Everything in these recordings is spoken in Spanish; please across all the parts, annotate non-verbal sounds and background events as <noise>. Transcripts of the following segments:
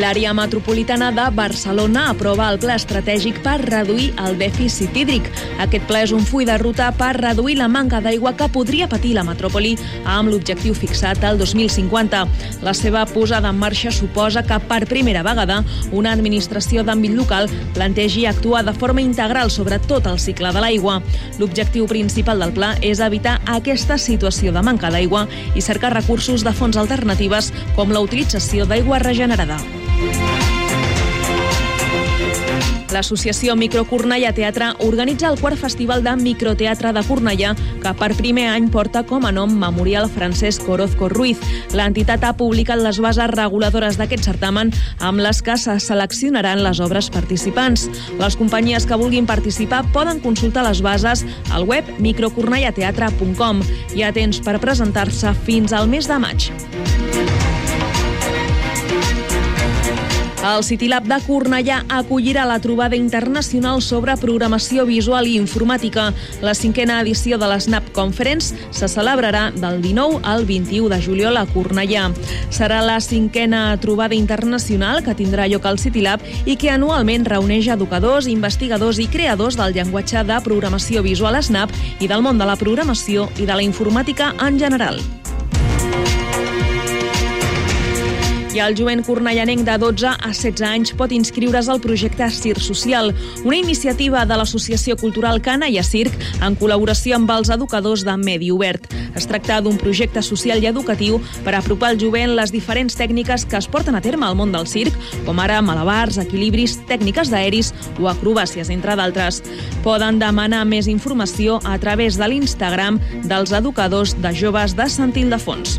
L'àrea metropolitana de Barcelona aprova el pla estratègic per reduir el dèficit hídric. Aquest pla és un full de ruta per reduir la manca d'aigua que podria patir la metròpoli amb l'objectiu fixat al 2050. La seva posada en marxa suposa que per primera vegada una administració d'àmbit local plantegi actuar de forma integral sobre tot el cicle de l'aigua. L'objectiu principal del pla és evitar aquesta situació de manca d'aigua i cercar recursos de fonts alternatives com la utilització d'aigua regenerada. L'associació Microcornellà Teatre organitza el quart festival de microteatre de Cornellà, que per primer any porta com a nom Memorial Francesc Orozco Ruiz. L'entitat ha publicat les bases reguladores d'aquest certamen amb les que se seleccionaran les obres participants. Les companyies que vulguin participar poden consultar les bases al web microcornellateatre.com. Hi ha temps per presentar-se fins al mes de maig. El CityLab de Cornellà acollirà la trobada internacional sobre programació visual i informàtica. La cinquena edició de l'Snap Conference se celebrarà del 19 al 21 de juliol a Cornellà. Serà la cinquena trobada internacional que tindrà lloc al CityLab i que anualment reuneix educadors, investigadors i creadors del llenguatge de programació visual Snap i del món de la programació i de la informàtica en general. I el jovent cornellanenc de 12 a 16 anys pot inscriure's al projecte Circ Social, una iniciativa de l'Associació Cultural Cana i a Circ en col·laboració amb els educadors de Medi Obert. Es tracta d'un projecte social i educatiu per apropar al jovent les diferents tècniques que es porten a terme al món del circ, com ara malabars, equilibris, tècniques d'aeris o acrobàcies, entre d'altres. Poden demanar més informació a través de l'Instagram dels educadors de joves de Sant Ildefons.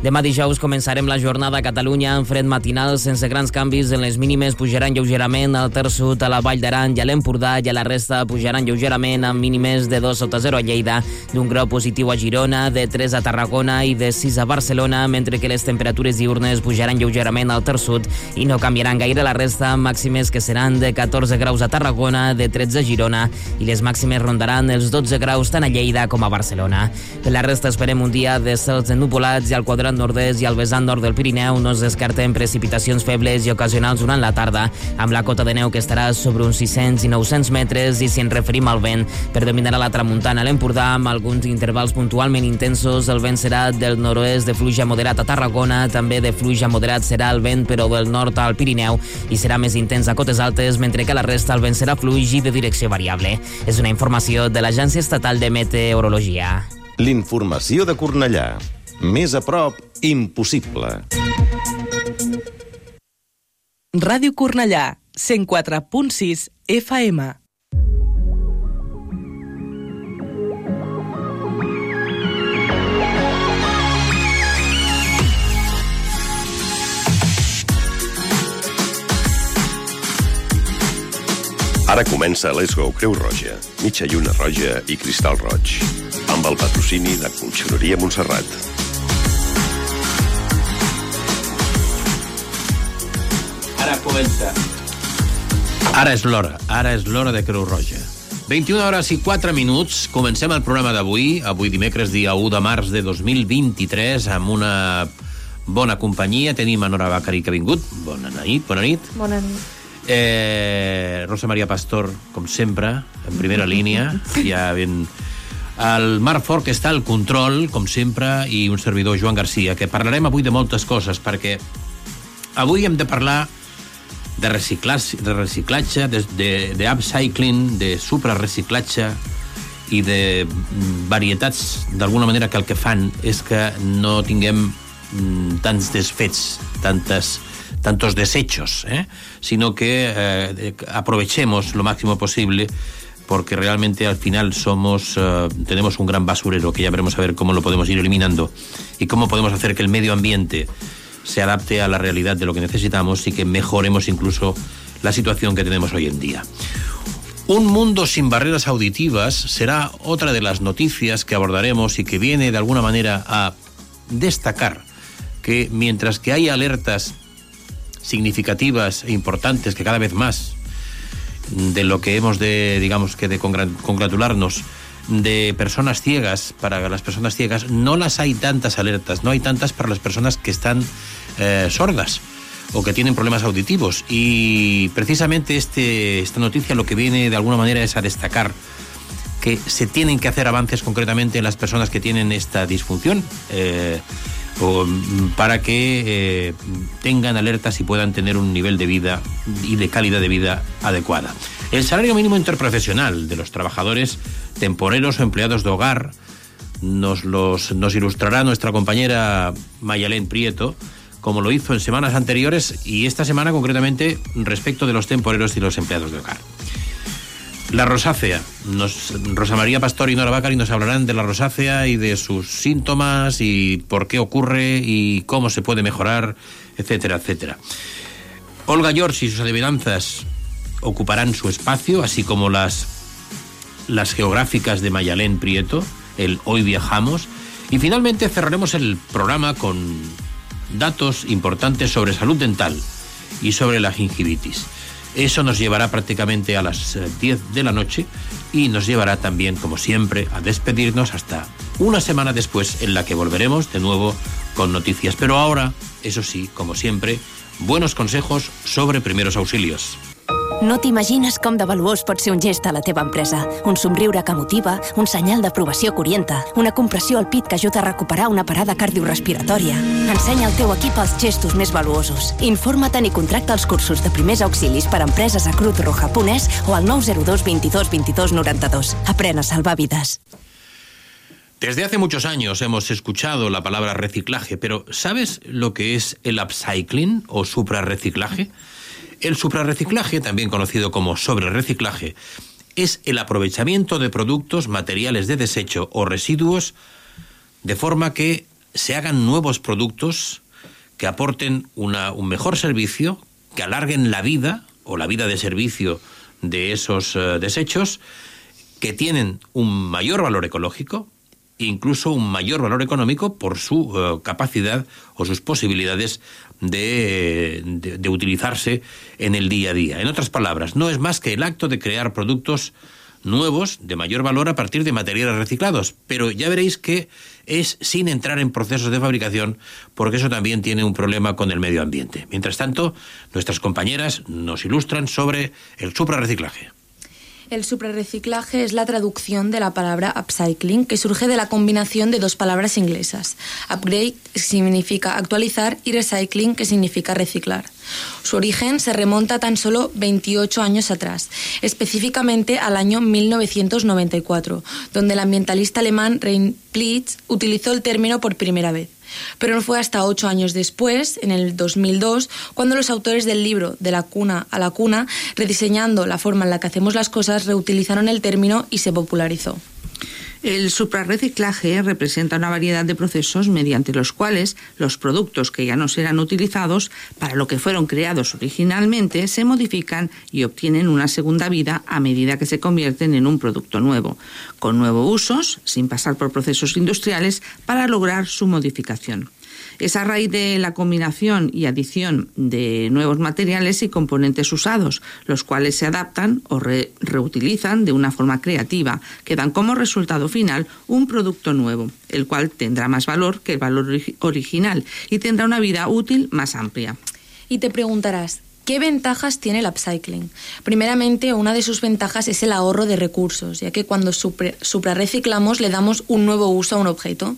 Demà dijous començarem la jornada a Catalunya amb fred matinal sense grans canvis en les mínimes pujaran lleugerament al Ter Sud, a la Vall d'Aran i a l'Empordà i a la resta pujaran lleugerament amb mínimes de 2 sota 0 a Lleida, d'un grau positiu a Girona, de 3 a Tarragona i de 6 a Barcelona, mentre que les temperatures diurnes pujaran lleugerament al Ter Sud i no canviaran gaire la resta, màximes que seran de 14 graus a Tarragona, de 13 a Girona i les màximes rondaran els 12 graus tant a Lleida com a Barcelona. Per la resta esperem un dia de cels ennupolats i al quadrant nord-est i al vessant nord del Pirineu no es descarten precipitacions febles i ocasionals durant la tarda, amb la cota de neu que estarà sobre uns 600 i 900 metres i si ens referim al vent, predominarà la tramuntana a l'Empordà amb alguns intervals puntualment intensos. El vent serà del nord-oest de fluja moderat a Tarragona, també de fluja moderat serà el vent però del nord al Pirineu i serà més intens a cotes altes, mentre que la resta el vent serà fluix i de direcció variable. És una informació de l'Agència Estatal de Meteorologia. L'informació de Cornellà. Més a prop, impossible. Ràdio Cornellà, 104.6 FM. Ara comença Let's Go Creu Roja, mitja lluna roja i cristal roig, amb el patrocini de Conxeroria Montserrat. Ara comença. Ara és l'hora, ara és l'hora de Creu Roja. 21 hores i 4 minuts, comencem el programa d'avui, avui dimecres, dia 1 de març de 2023, amb una bona companyia. Tenim a Nora Bacari que ha vingut. Bona nit, bona nit. Bona nit. Eh, Rosa Maria Pastor, com sempre, en primera línia, ja ben... El Marc Fort, que està al control, com sempre, i un servidor, Joan Garcia, que parlarem avui de moltes coses, perquè avui hem de parlar de reciclatge, de, reciclatge, de, de, de upcycling, de suprareciclatge i de varietats, d'alguna manera, que el que fan és que no tinguem mm, tants desfets, tantes, tantos desechos, ¿eh? sino que eh, aprovechemos lo máximo posible porque realmente al final somos eh, tenemos un gran basurero que ya veremos a ver cómo lo podemos ir eliminando y cómo podemos hacer que el medio ambiente se adapte a la realidad de lo que necesitamos y que mejoremos incluso la situación que tenemos hoy en día. Un mundo sin barreras auditivas será otra de las noticias que abordaremos y que viene de alguna manera a destacar que mientras que hay alertas significativas e importantes que cada vez más de lo que hemos de, digamos que de congratularnos de personas ciegas, para las personas ciegas, no las hay tantas alertas, no hay tantas para las personas que están eh, sordas o que tienen problemas auditivos. Y precisamente este, esta noticia lo que viene de alguna manera es a destacar que se tienen que hacer avances concretamente en las personas que tienen esta disfunción. Eh, Mm, para que eh, tengan alertas y puedan tener un nivel de vida y de calidad de vida adecuada. El salario mínimo interprofesional de los trabajadores temporeros o empleados de hogar nos, los, nos ilustrará nuestra compañera Mayalén Prieto, como lo hizo en semanas anteriores y esta semana concretamente respecto de los temporeros y los empleados de hogar. La rosácea. Rosa María Pastor y Nora Bacari nos hablarán de la rosácea y de sus síntomas y por qué ocurre y cómo se puede mejorar, etcétera, etcétera. Olga George y sus adivinanzas ocuparán su espacio, así como las, las geográficas de Mayalén Prieto, el Hoy Viajamos. Y finalmente cerraremos el programa con datos importantes sobre salud dental y sobre la gingivitis. Eso nos llevará prácticamente a las 10 eh, de la noche y nos llevará también, como siempre, a despedirnos hasta una semana después en la que volveremos de nuevo con noticias. Pero ahora, eso sí, como siempre, buenos consejos sobre primeros auxilios. No t'imagines com de valuós pot ser un gest a la teva empresa. Un somriure que motiva, un senyal d'aprovació que orienta, una compressió al pit que ajuda a recuperar una parada cardiorrespiratòria. Ensenya al teu equip els gestos més valuosos. Informa't i contracta els cursos de primers auxilis per a empreses a Cruz Roja Punès o al 902 22 22 92. Aprèn a salvar vides. Desde hace muchos años hemos escuchado la palabra reciclaje, pero ¿sabes lo que es el upcycling o suprarreciclaje? El suprarreciclaje, también conocido como sobrereciclaje, es el aprovechamiento de productos, materiales de desecho o residuos de forma que se hagan nuevos productos que aporten un mejor servicio, que alarguen la vida o la vida de servicio de esos eh, desechos, que tienen un mayor valor ecológico incluso un mayor valor económico por su eh, capacidad o sus posibilidades de, de, utilizarse en el día a día. En otras palabras, no es más que el acto de crear productos nuevos de mayor valor a partir de materiales reciclados, pero ya veréis que es sin entrar en procesos de fabricación, porque eso también tiene un problema con el medio ambiente. Mientras tanto, nuestras compañeras nos ilustran sobre el suprarreciclaje. El suprarreciclaje es la traducción de la palabra upcycling, que surge de la combinación de dos palabras inglesas. Upgrade significa actualizar y recycling, que significa reciclar. Su origen se remonta tan solo 28 años atrás, específicamente al año 1994, donde el ambientalista alemán Rein Plitz utilizó el término por primera vez. Pero no fue hasta ocho años después, en el 2002, cuando los autores del libro De la cuna a la cuna, rediseñando la forma en la que hacemos las cosas, reutilizaron el término y se popularizó. El suprarreciclaje representa una variedad de procesos mediante los cuales los productos que ya no serán utilizados para lo que fueron creados originalmente se modifican y obtienen una segunda vida a medida que se convierten en un producto nuevo, con nuevos usos, sin pasar por procesos industriales, para lograr su modificación. Es a raíz de la combinación y adición de nuevos materiales y componentes usados, los cuales se adaptan o reutilizan de una forma creativa, que dan como resultado final un producto nuevo, el cual tendrá más valor que el valor original y tendrá una vida útil más amplia. Y te preguntarás, ¿Qué ventajas tiene el upcycling? Primeramente, una de sus ventajas es el ahorro de recursos, ya que cuando suprarreciclamos le damos un nuevo uso a un objeto.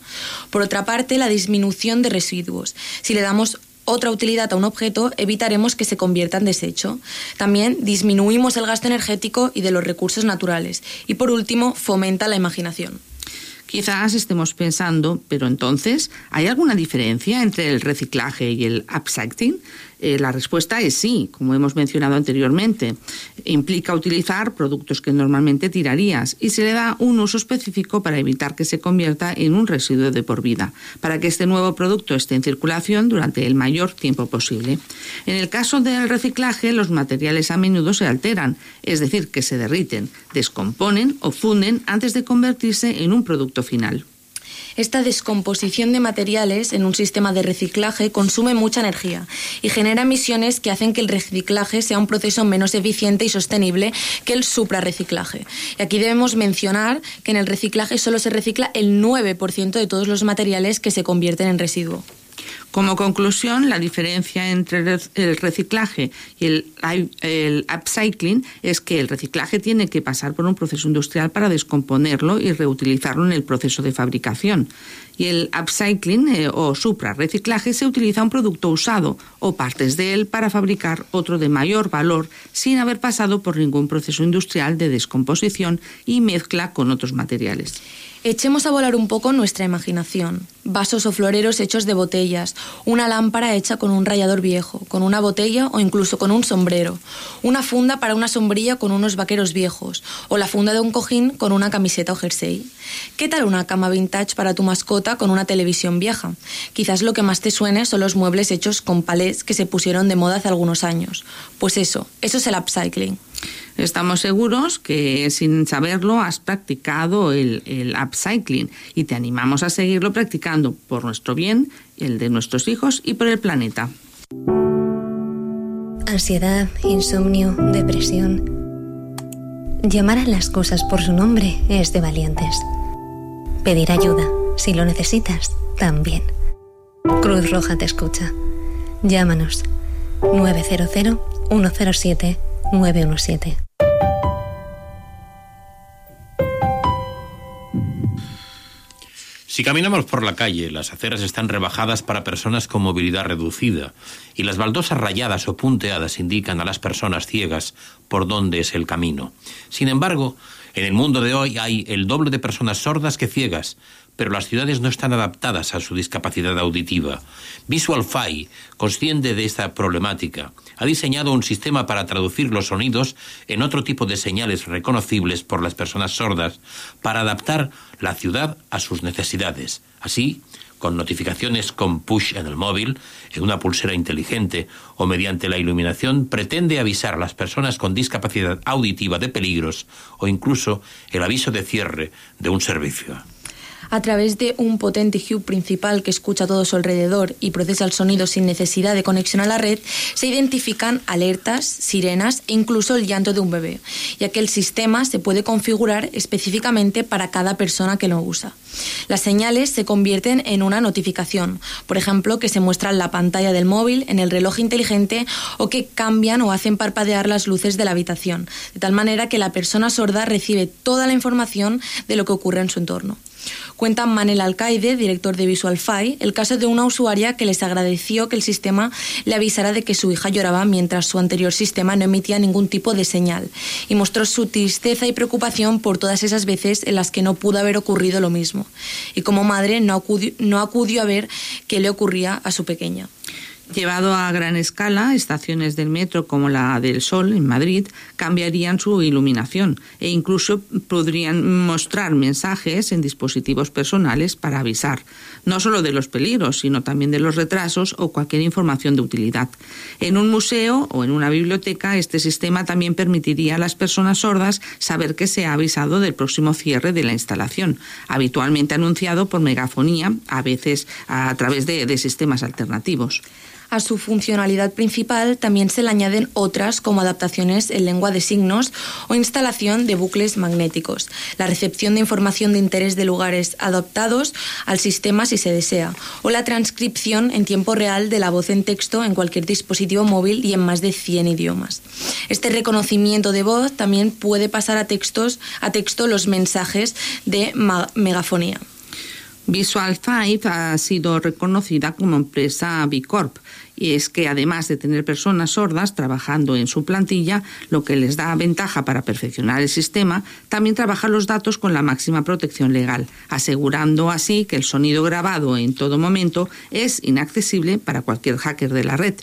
Por otra parte, la disminución de residuos. Si le damos otra utilidad a un objeto, evitaremos que se convierta en desecho. También disminuimos el gasto energético y de los recursos naturales. Y por último, fomenta la imaginación. Quizás estemos pensando, pero entonces, ¿hay alguna diferencia entre el reciclaje y el upcycling? Eh, la respuesta es sí, como hemos mencionado anteriormente. Implica utilizar productos que normalmente tirarías y se le da un uso específico para evitar que se convierta en un residuo de por vida, para que este nuevo producto esté en circulación durante el mayor tiempo posible. En el caso del reciclaje, los materiales a menudo se alteran, es decir, que se derriten, descomponen o funden antes de convertirse en un producto final. Esta descomposición de materiales en un sistema de reciclaje consume mucha energía y genera emisiones que hacen que el reciclaje sea un proceso menos eficiente y sostenible que el suprarreciclaje. Y aquí debemos mencionar que en el reciclaje solo se recicla el 9% de todos los materiales que se convierten en residuo. Como conclusión, la diferencia entre el reciclaje y el, upcycling es que el reciclaje tiene que pasar por un proceso industrial para descomponerlo y reutilizarlo en el proceso de fabricación. Y el upcycling eh, o suprarreciclaje se utiliza un producto usado o partes de él para fabricar otro de mayor valor sin haber pasado por ningún proceso industrial de descomposición y mezcla con otros materiales. Echemos a volar un poco nuestra imaginación. Vasos o floreros hechos de botellas, una lámpara hecha con un rallador viejo, con una botella o incluso con un sombrero, una funda para una sombrilla con unos vaqueros viejos, o la funda de un cojín con una camiseta o jersey. ¿Qué tal una cama vintage para tu mascota con una televisión vieja? Quizás lo que más te suene son los muebles hechos con palets que se pusieron de moda hace algunos años. Pues eso, eso es el upcycling. Estamos seguros que sin saberlo has practicado el, el, upcycling y te animamos a seguirlo practicando por nuestro bien, el de nuestros hijos y por el planeta. Ansiedad, insomnio, depresión. Llamar a las cosas por su nombre es de valientes. Pedir ayuda, si lo necesitas, también. Cruz Roja te escucha. Llámanos 900 107 917. Si caminamos por la calle, las aceras están rebajadas para personas con movilidad reducida y las baldosas rayadas o punteadas indican a las personas ciegas por dónde es el camino. Sin embargo, en el mundo de hoy hay el doble de personas sordas que ciegas, pero las ciudades no están adaptadas a su discapacidad auditiva. Visual consciente de esta problemática, ha diseñado un sistema para traducir los sonidos en otro tipo de señales reconocibles por las personas sordas para adaptar la ciudad a sus necesidades. Así, con notificaciones con push en el móvil, en una pulsera inteligente o mediante la iluminación, pretende avisar a las personas con discapacidad auditiva de peligros o incluso el aviso de cierre de un servicio a través de un potente hub principal que escucha todo su alrededor y procesa el sonido sin necesidad de conexión a la red, se identifican alertas, sirenas e incluso el llanto de un bebé, ya que el sistema se puede configurar específicamente para cada persona que lo usa. Las señales se convierten en una notificación, por ejemplo, que se muestra en la pantalla del móvil, en el reloj inteligente o que cambian o hacen parpadear las luces de la habitación, de tal manera que la persona sorda recibe toda la información de lo que ocurre en su entorno. Cuenta Manel Alcaide, director de VisualFi, el caso de una usuaria que les agradeció que el sistema le avisara de que su hija lloraba mientras su anterior sistema no emitía ningún tipo de señal y mostró su tristeza y preocupación por todas esas veces en las que no pudo haber ocurrido lo mismo. Y como madre no acudió, no acudió a ver qué le ocurría a su pequeña. Llevado a gran escala, estaciones del metro como la del Sol en Madrid cambiarían su iluminación e incluso podrían mostrar mensajes en dispositivos personales para avisar, no solo de los peligros, sino también de los retrasos o cualquier información de utilidad. En un museo o en una biblioteca, este sistema también permitiría a las personas sordas saber que se ha avisado del próximo cierre de la instalación, habitualmente anunciado por megafonía, a veces a través de, de sistemas alternativos. A su funcionalidad principal también se le añaden otras como adaptaciones en lengua de signos o instalación de bucles magnéticos, la recepción de información de interés de lugares adaptados al sistema si se desea, o la transcripción en tiempo real de la voz en texto en cualquier dispositivo móvil y en más de 100 idiomas. Este reconocimiento de voz también puede pasar a, textos, a texto los mensajes de megafonía. Visual 5 ha sido reconocida como empresa B Corp y es que además de tener personas sordas trabajando en su plantilla, lo que les da ventaja para perfeccionar el sistema, también trabaja los datos con la máxima protección legal, asegurando así que el sonido grabado en todo momento es inaccesible para cualquier hacker de la red,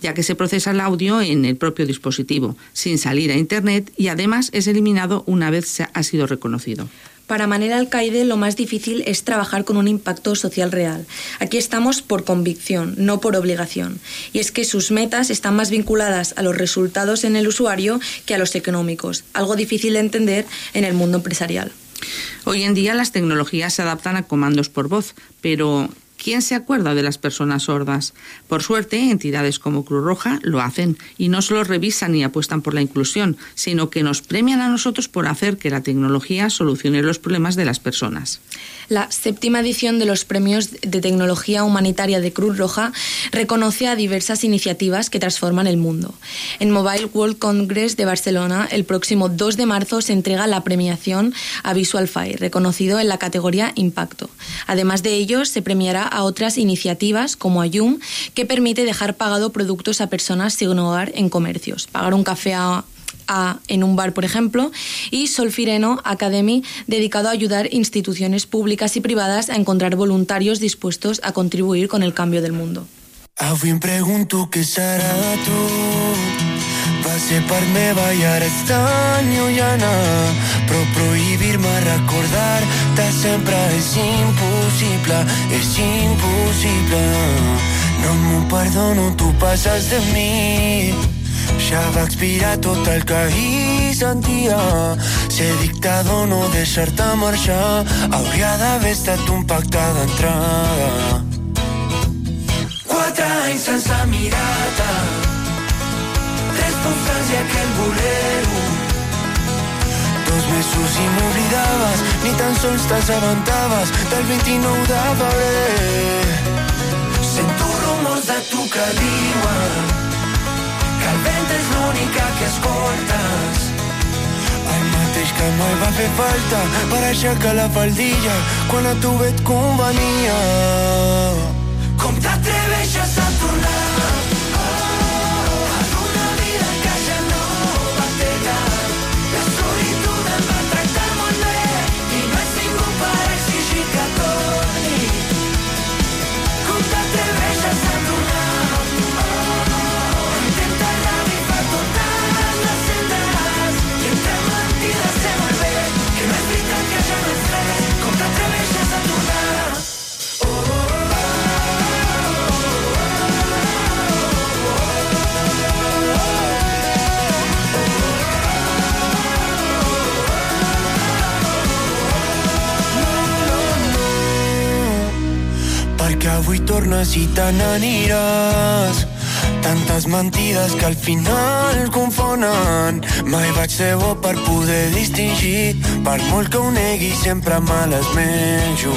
ya que se procesa el audio en el propio dispositivo, sin salir a Internet y además es eliminado una vez ha sido reconocido. Para Manel Alcaide lo más difícil es trabajar con un impacto social real. Aquí estamos por convicción, no por obligación. Y es que sus metas están más vinculadas a los resultados en el usuario que a los económicos, algo difícil de entender en el mundo empresarial. Hoy en día las tecnologías se adaptan a comandos por voz, pero ¿Quién se acuerda de las personas sordas? Por suerte, entidades como Cruz Roja lo hacen y no solo revisan y apuestan por la inclusión, sino que nos premian a nosotros por hacer que la tecnología solucione los problemas de las personas. La séptima edición de los Premios de Tecnología Humanitaria de Cruz Roja reconoce a diversas iniciativas que transforman el mundo. En Mobile World Congress de Barcelona, el próximo 2 de marzo se entrega la premiación a VisualFi, reconocido en la categoría Impacto. Además de ello, se premiará a otras iniciativas como Ayum, que permite dejar pagado productos a personas sin hogar en comercios. Pagar un café a en un bar, por ejemplo, y Solfireno Academy, dedicado a ayudar instituciones públicas y privadas a encontrar voluntarios dispuestos a contribuir con el cambio del mundo. Va ser per meva i ara és tan llunyana Però prohibir-me recordar-te sempre és impossible És impossible No m'ho perdono, tu passes de mi ja va expirar tot el que ahir sentia. Ser dictador, no deixar-te marxar, hauria d'haver estat un pacte d'entrada. Quatre anys sense mirar-te, tres postals i aquell bolero. Dos mesos i m'oblidaves, ni tan sols t'assabentaves del 29 de febrer. Sento rumors de tu que diuen que el vent que escoltes. El mateix que mai va fer falta per aixecar la faldilla quan a tu et convenia. Com t'atreveixes a tornar avui tornes i te n'aniràs. Tantes mentides que al final confonen. Mai vaig ser bo per poder distingir. Per molt que ho negui sempre me les menjo.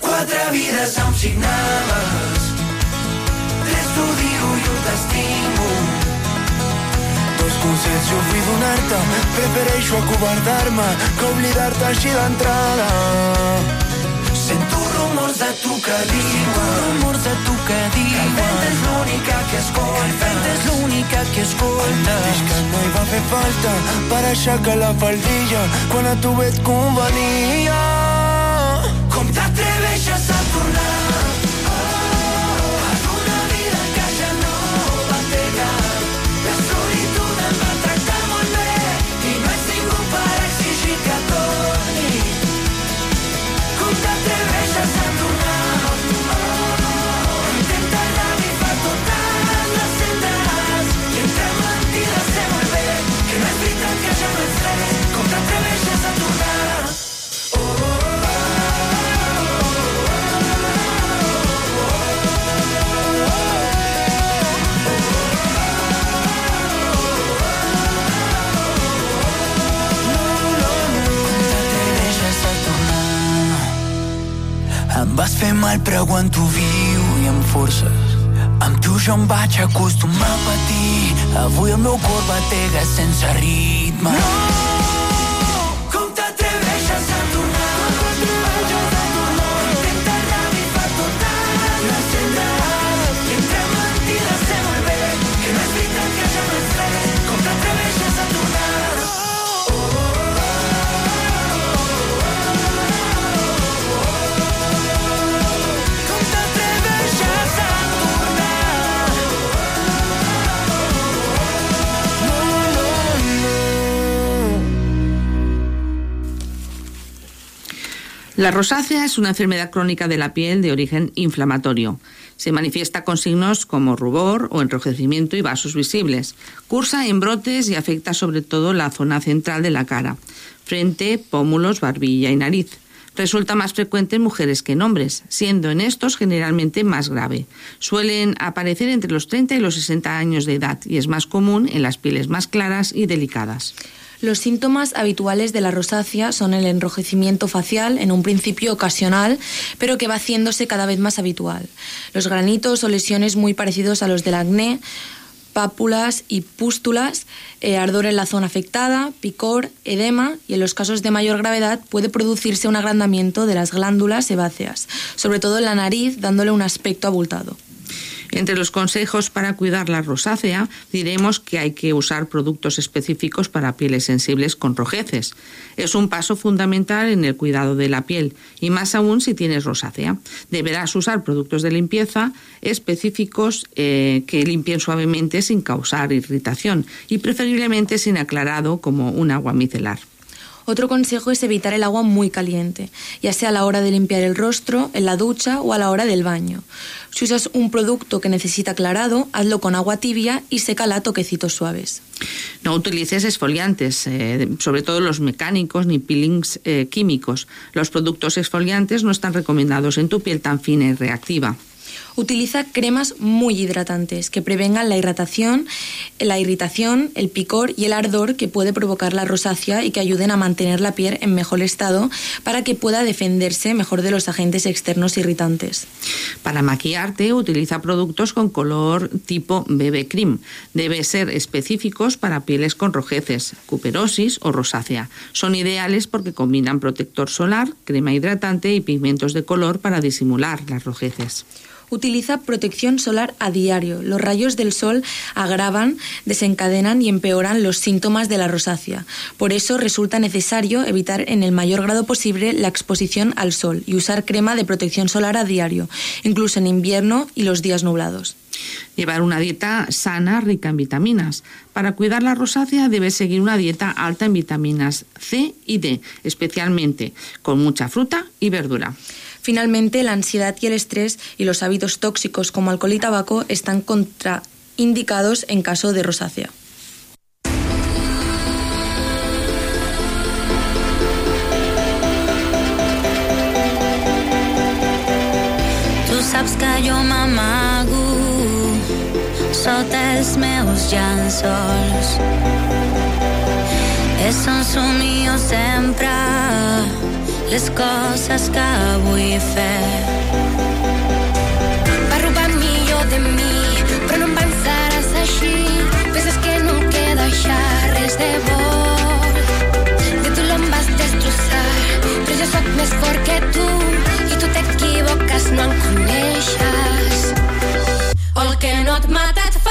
Quatre vides em signaves. Tres t'odio i un t'estimo. Dos consells jo vull donar-te. Prefereixo acobardar-me que oblidar-te així d'entrada rumors de tu que diuen. Rumors de tu que diuen. Que el és l'única que escolta. Que el és l'única que escolta. Mateix que no hi va fer falta per aixecar la faldilla quan a tu et convenia jo em vaig acostumar a patir avui el meu cor batega sense ritme no! La rosácea es una enfermedad crónica de la piel de origen inflamatorio. Se manifiesta con signos como rubor o enrojecimiento y vasos visibles. Cursa en brotes y afecta sobre todo la zona central de la cara, frente, pómulos, barbilla y nariz. Resulta más frecuente en mujeres que en hombres, siendo en estos generalmente más grave. Suelen aparecer entre los 30 y los 60 años de edad y es más común en las pieles más claras y delicadas. Los síntomas habituales de la rosácea son el enrojecimiento facial, en un principio ocasional, pero que va haciéndose cada vez más habitual. Los granitos o lesiones muy parecidos a los del acné, pápulas y pústulas, eh, ardor en la zona afectada, picor, edema y en los casos de mayor gravedad puede producirse un agrandamiento de las glándulas sebáceas, sobre todo en la nariz, dándole un aspecto abultado. Entre los consejos para cuidar la rosácea diremos que hay que usar productos específicos para pieles sensibles con rojeces. Es un paso fundamental en el cuidado de la piel y más aún si tienes rosácea. Deberás usar productos de limpieza específicos eh, que limpien suavemente sin causar irritación y preferiblemente sin aclarado como un agua micelar. Otro consejo es evitar el agua muy caliente, ya sea a la hora de limpiar el rostro, en la ducha o a la hora del baño. Si usas un producto que necesita aclarado, hazlo con agua tibia y sécala a toquecitos suaves. No utilices exfoliantes, eh, sobre todo los mecánicos ni peelings eh, químicos. Los productos exfoliantes no están recomendados en tu piel tan fina y reactiva. Utiliza cremas muy hidratantes que prevengan la irritación, la irritación, el picor y el ardor que puede provocar la rosácea y que ayuden a mantener la piel en mejor estado para que pueda defenderse mejor de los agentes externos irritantes. Para maquillarte, utiliza productos con color tipo BB cream. Debe ser específicos para pieles con rojeces, cuperosis o rosácea. Son ideales porque combinan protector solar, crema hidratante y pigmentos de color para disimular las rojeces. Utiliza protección solar a diario. Los rayos del sol agravan, desencadenan y empeoran los síntomas de la rosácea. Por eso resulta necesario evitar en el mayor grado posible la exposición al sol y usar crema de protección solar a diario, incluso en invierno y los días nublados. Llevar una dieta sana, rica en vitaminas. Para cuidar la rosácea debes seguir una dieta alta en vitaminas C y D, especialmente con mucha fruta y verdura. Finalmente, la ansiedad y el estrés y los hábitos tóxicos como alcohol y tabaco están contraindicados en caso de rosácea. Que meus un les coses que vull fer. Va robar millor de mi, però no em pensaràs així. Penses que no queda ja res de bo. De tu l'on vas destrossar, però jo sóc més fort que tu. I tu t'equivoques, no em coneixes. El que no et mata et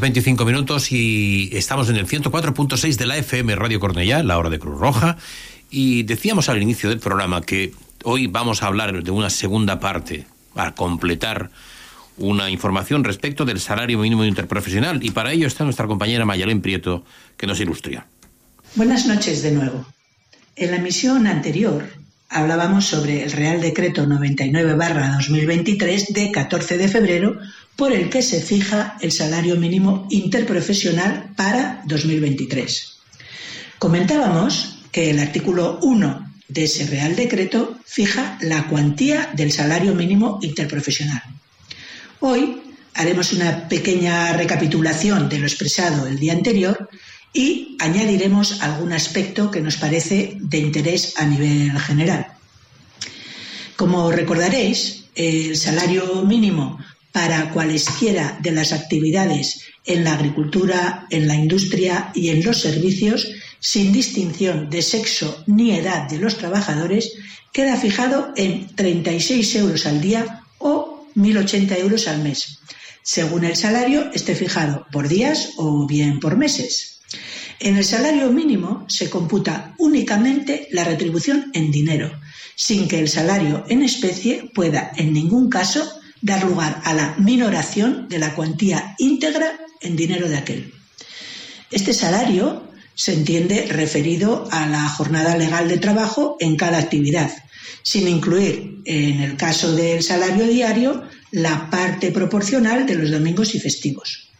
21 horas 25 minutos y estamos en el 104.6 de la FM Radio Cornellá, la hora de Cruz Roja. Y decíamos al inicio del programa que hoy vamos a hablar de una segunda parte para completar una información respecto del salario mínimo interprofesional. Y para ello está nuestra compañera Mayalén Prieto, que nos ilustra. Buenas noches de nuevo. En la emisión anterior hablábamos sobre el Real Decreto 99-2023 de 14 de febrero por el que se fija el salario mínimo interprofesional para 2023. Comentábamos que el artículo 1 de ese Real Decreto fija la cuantía del salario mínimo interprofesional. Hoy haremos una pequeña recapitulación de lo expresado el día anterior y añadiremos algún aspecto que nos parece de interés a nivel general. Como recordaréis, el salario mínimo para cualesquiera de las actividades en la agricultura, en la industria y en los servicios, sin distinción de sexo ni edad de los trabajadores, queda fijado en 36 euros al día o 1.080 euros al mes, según el salario esté fijado por días o bien por meses. En el salario mínimo se computa únicamente la retribución en dinero, sin que el salario en especie pueda en ningún caso dar lugar a la minoración de la cuantía íntegra en dinero de aquel. Este salario se entiende referido a la jornada legal de trabajo en cada actividad, sin incluir, en el caso del salario diario, la parte proporcional de los domingos y festivos.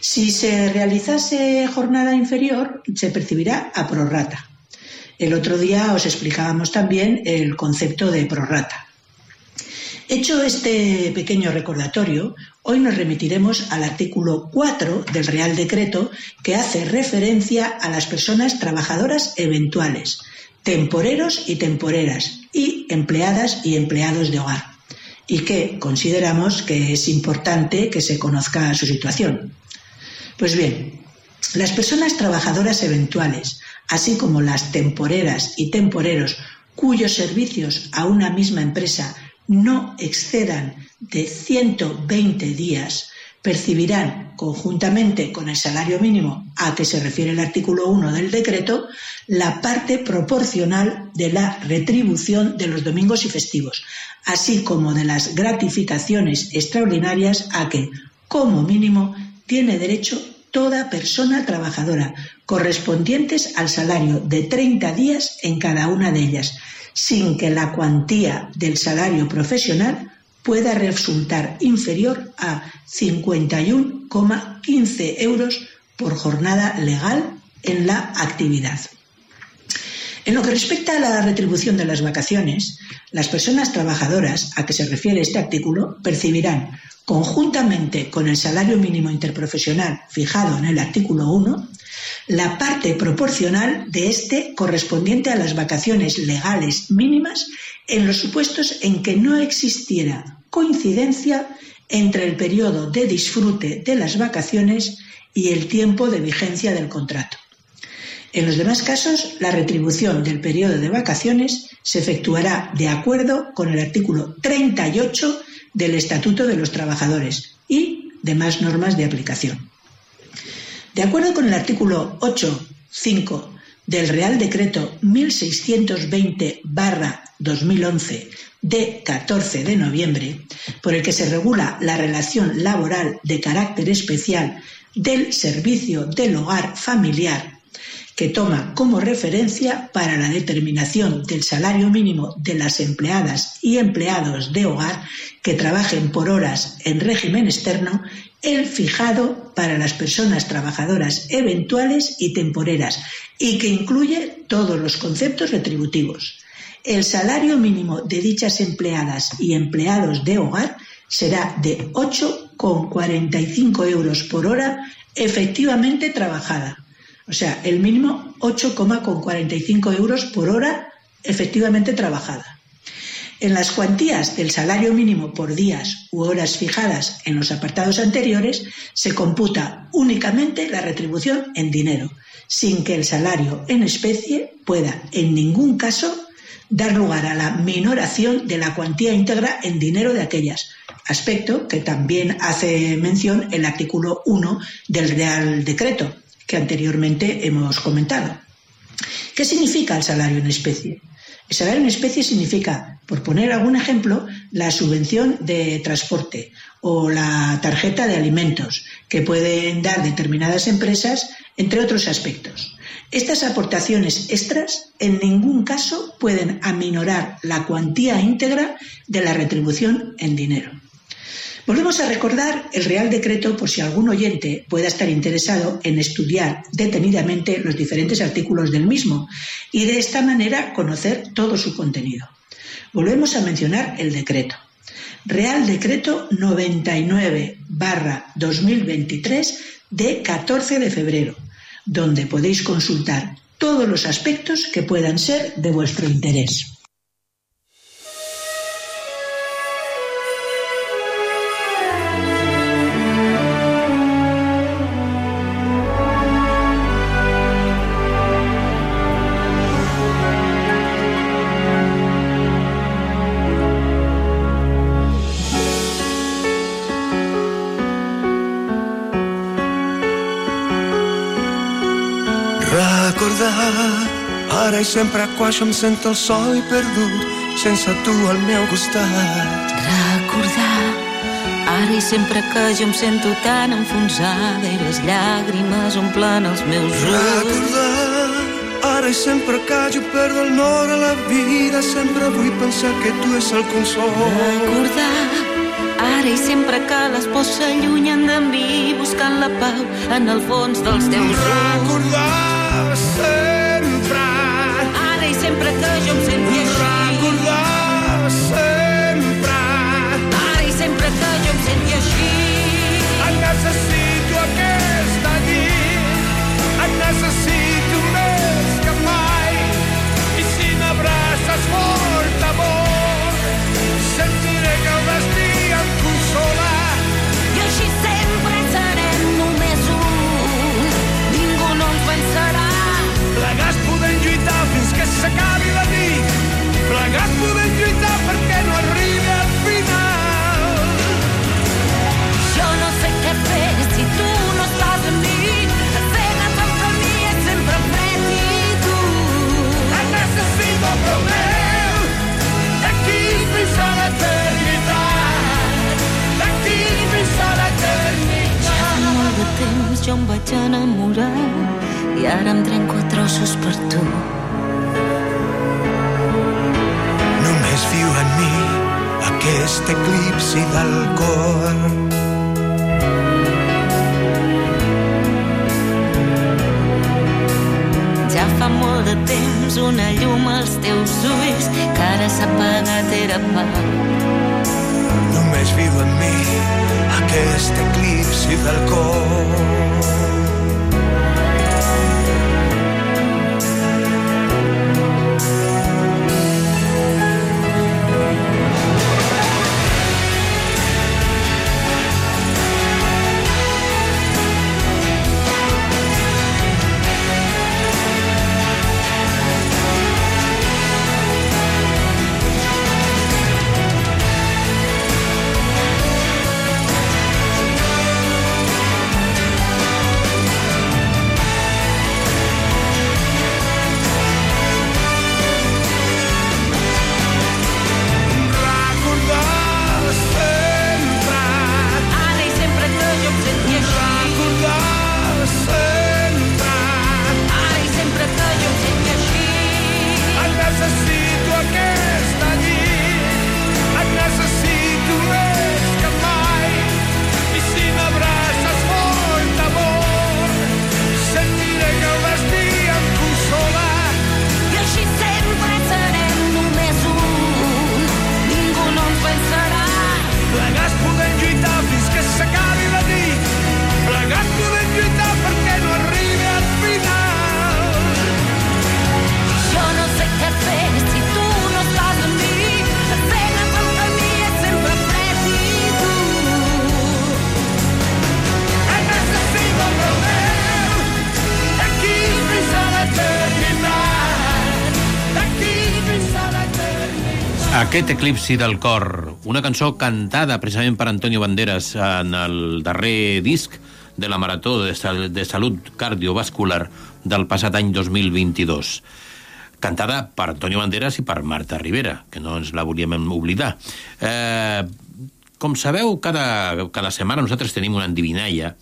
Si se realizase jornada inferior, se percibirá a prorrata. El otro día os explicábamos también el concepto de prorrata. Hecho este pequeño recordatorio, hoy nos remitiremos al artículo 4 del Real Decreto que hace referencia a las personas trabajadoras eventuales, temporeros y temporeras, y empleadas y empleados de hogar, y que consideramos que es importante que se conozca su situación. Pues bien, las personas trabajadoras eventuales, así como las temporeras y temporeros cuyos servicios a una misma empresa no excedan de 120 días, percibirán conjuntamente con el salario mínimo a que se refiere el artículo 1 del decreto la parte proporcional de la retribución de los domingos y festivos, así como de las gratificaciones extraordinarias a que, como mínimo, tiene derecho toda persona trabajadora, correspondientes al salario de 30 días en cada una de ellas, sin que la cuantía del salario profesional pueda resultar inferior a 51,15 euros por jornada legal en la actividad. En lo que respecta a la retribución de las vacaciones, las personas trabajadoras a que se refiere este artículo percibirán, conjuntamente con el salario mínimo interprofesional fijado en el artículo 1, la parte proporcional de este correspondiente a las vacaciones legales mínimas en los supuestos en que no existiera coincidencia entre el periodo de disfrute de las vacaciones y el tiempo de vigencia del contrato. En los demás casos, la retribución del periodo de vacaciones se efectuará de acuerdo con el artículo 38 del Estatuto de los Trabajadores y demás normas de aplicación. De acuerdo con el artículo 8.5 del Real Decreto 1620-2011 de 14 de noviembre, por el que se regula la relación laboral de carácter especial del servicio del hogar familiar, que toma como referencia para la determinación del salario mínimo de las empleadas y empleados de hogar que trabajen por horas en régimen externo el fijado para las personas trabajadoras eventuales y temporeras y que incluye todos los conceptos retributivos. El salario mínimo de dichas empleadas y empleados de hogar será de 8,45 euros por hora efectivamente trabajada. O sea, el mínimo 8,45 euros por hora efectivamente trabajada. En las cuantías del salario mínimo por días u horas fijadas en los apartados anteriores se computa únicamente la retribución en dinero, sin que el salario en especie pueda en ningún caso dar lugar a la minoración de la cuantía íntegra en dinero de aquellas, aspecto que también hace mención el artículo 1 del Real Decreto, que anteriormente hemos comentado. ¿Qué significa el salario en especie? El salario en especie significa, por poner algún ejemplo, la subvención de transporte o la tarjeta de alimentos que pueden dar determinadas empresas, entre otros aspectos. Estas aportaciones extras en ningún caso pueden aminorar la cuantía íntegra de la retribución en dinero. Volvemos a recordar el Real Decreto por si algún oyente pueda estar interesado en estudiar detenidamente los diferentes artículos del mismo y de esta manera conocer todo su contenido. Volvemos a mencionar el decreto. Real Decreto 99 2023 de 14 de febrero, donde podéis consultar todos los aspectos que puedan ser de vuestro interés. Sempre quan jo em sento el sol i perdut sense tu al meu costat. Recordar ara i sempre que jo em sento tan enfonsada i les llàgrimes omplen els meus ulls. Recordar ara i sempre que jo perdo el nord a la vida sempre vull pensar que tu és el consol. Recordar ara i sempre que les pors s'allunyen de mi buscant la pau en el fons dels teus ulls. Recordar sempre que jo em senti Plegats podem lluitar perquè no arribi al final. Jo no sé què fer si tu no estàs amb mi. Escenes entre mi és sempre fred i tu. Et necessito prop meu. D'aquí fins a l'eternitat. D'aquí fins a l'eternitat. Ja fa molt de temps jo em vaig enamorar i ara em trenco a trossos per tu. Viu en mi aquest eclipsi del cor. Ja fa molt de temps una llum als teus ulls que ara s'ha apagat era pau. Només viu en mi aquest eclipsi del cor. Aquest eclipsi del cor, una cançó cantada precisament per Antonio Banderas en el darrer disc de la Marató de, Sal de Salut Cardiovascular del passat any 2022 cantada per Antonio Banderas i per Marta Rivera, que no ens la volíem oblidar. Eh, com sabeu, cada, cada setmana nosaltres tenim una endivinalla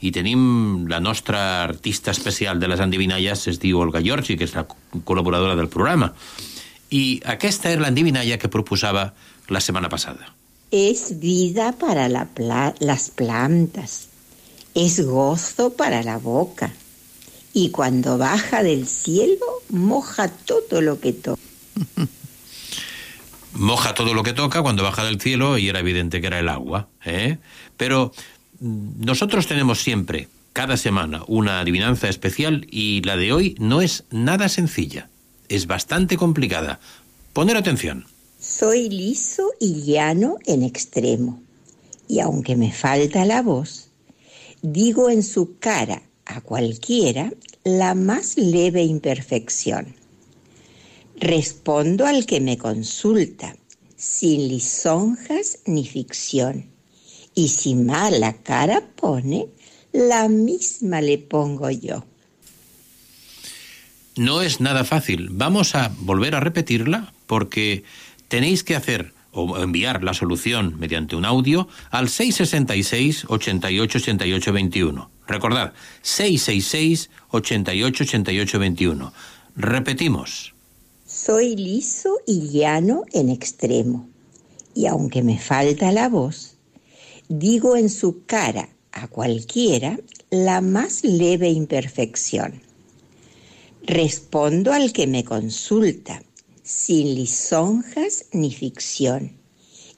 i tenim la nostra artista especial de les endivinalles, es diu Olga Giorgi, que és la col·laboradora del programa. I aquesta era l'endivinalla que proposava la setmana passada. Es vida para la pla- las plantas, es gozo para la boca, y cuando baja del cielo moja todo <laughs> lo que toca. Moja todo lo que toca cuando baja del cielo y era evidente que era el agua. ¿eh? Pero nosotros tenemos siempre, cada semana, una adivinanza especial y la de hoy no es nada sencilla. Es bastante complicada. Poner atención. Soy liso y llano en extremo, y aunque me falta la voz, digo en su cara a cualquiera la más leve imperfección. Respondo al que me consulta, sin lisonjas ni ficción, y si mala cara pone, la misma le pongo yo. No es nada fácil. Vamos a volver a repetirla porque tenéis que hacer o enviar la solución mediante un audio al 666 88 88 21. Recordad, 666 88 88 21. Repetimos. Soy liso y llano en extremo, y aunque me falta la voz, digo en su cara a cualquiera la más leve imperfección. Respondo al que me consulta, sin lisonjas ni ficción,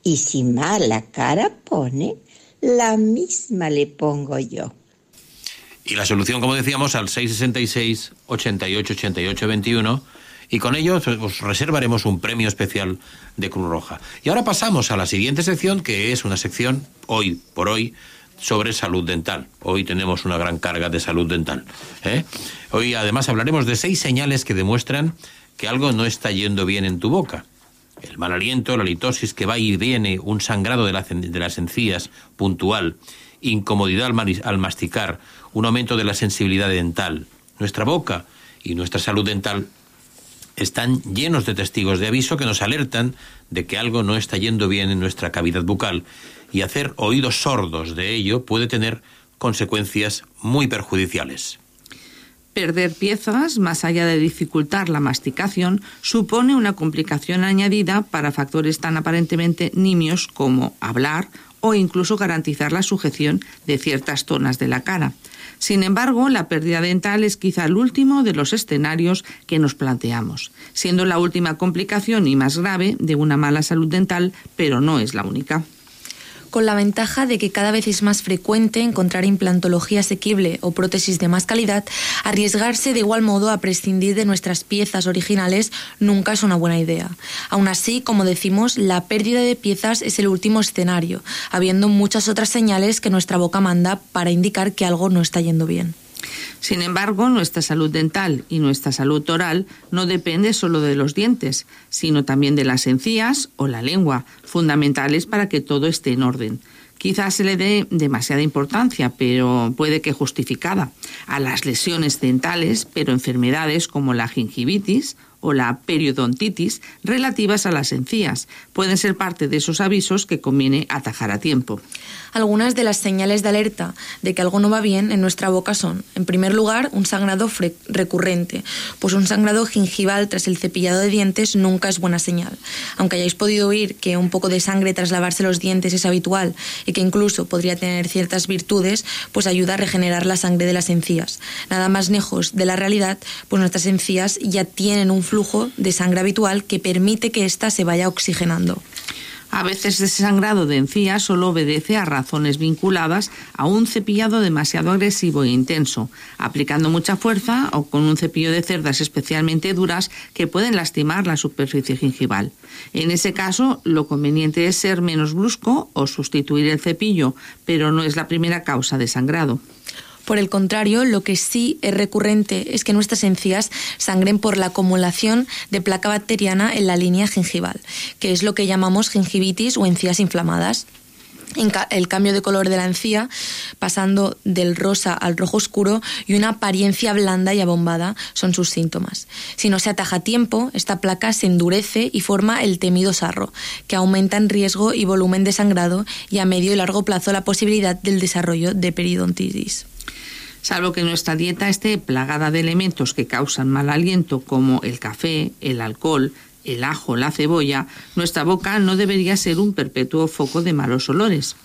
y si mala cara pone, la misma le pongo yo. Y la solución, como decíamos, al 666 88 88 21 y con ello os reservaremos un premio especial de Cruz Roja. Y ahora pasamos a la siguiente sección, que es una sección, hoy por hoy, sobre salud dental. Hoy tenemos una gran carga de salud dental. ¿eh? Hoy además hablaremos de seis señales que demuestran que algo no está yendo bien en tu boca. El mal aliento, la litosis que va y viene, un sangrado de, la- de las encías puntual, incomodidad al, masticar, un aumento de la sensibilidad dental. Nuestra boca y nuestra salud dental están llenos de testigos de aviso que nos alertan de que algo no está yendo bien en nuestra cavidad bucal y hacer oídos sordos de ello puede tener consecuencias muy perjudiciales. Perder piezas, más allá de dificultar la masticación, supone una complicación añadida para factores tan aparentemente nimios como hablar o incluso garantizar la sujeción de ciertas zonas de la cara. Sin embargo, la pérdida dental es quizá el último de los escenarios que nos planteamos, siendo la última complicación y más grave de una mala salud dental, pero no es la única. Con la ventaja de que cada vez es más frecuente encontrar implantología asequible o prótesis de más calidad, arriesgarse de igual modo a prescindir de nuestras piezas originales nunca es una buena idea. Aún así, como decimos, la pérdida de piezas es el último escenario, habiendo muchas otras señales que nuestra boca manda para indicar que algo no está yendo bien. Sin embargo, nuestra salud dental y nuestra salud oral no depende solo de los dientes, sino también de las encías o la lengua, fundamentales para que todo esté en orden. Quizás se le dé demasiada importancia, pero puede que justificada, a las lesiones dentales, pero enfermedades como la gingivitis o la periodontitis relativas a las encías pueden ser parte de esos avisos que conviene atajar a tiempo. Algunas de las señales de alerta de que algo no va bien en nuestra boca son, en primer lugar, un sangrado recurrente, pues un sangrado gingival tras el cepillado de dientes nunca es buena señal. Aunque hayáis podido oír que un poco de sangre tras lavarse los dientes es habitual y que incluso podría tener ciertas virtudes, pues ayuda a regenerar la sangre de las encías. Nada más lejos de la realidad, pues nuestras encías ya tienen un flujo de sangre habitual que permite que ésta se vaya oxigenando. A veces ese sangrado de encías solo obedece a razones vinculadas a un cepillado demasiado agresivo e intenso, aplicando mucha fuerza o con un cepillo de cerdas especialmente duras que pueden lastimar la superficie gingival. En ese caso, lo conveniente es ser menos brusco o sustituir el cepillo, pero no es la primera causa de sangrado. Por el contrario, lo que sí es recurrente es que nuestras encías sangren por la acumulación de placa bacteriana en la línea gingival, que es lo que llamamos gingivitis o encías inflamadas. El cambio de color de la encía, pasando del rosa al rojo oscuro y una apariencia blanda y abombada son sus síntomas. Si no se ataja a tiempo, esta placa se endurece y forma el temido sarro, que aumenta en riesgo y volumen de sangrado y a medio y largo plazo la posibilidad del desarrollo de periodontitis. Salvo que nuestra dieta esté plagada de elementos que causan mal aliento como el café, el alcohol, el ajo, la cebolla, nuestra boca no debería ser un perpetuo foco de malos olores.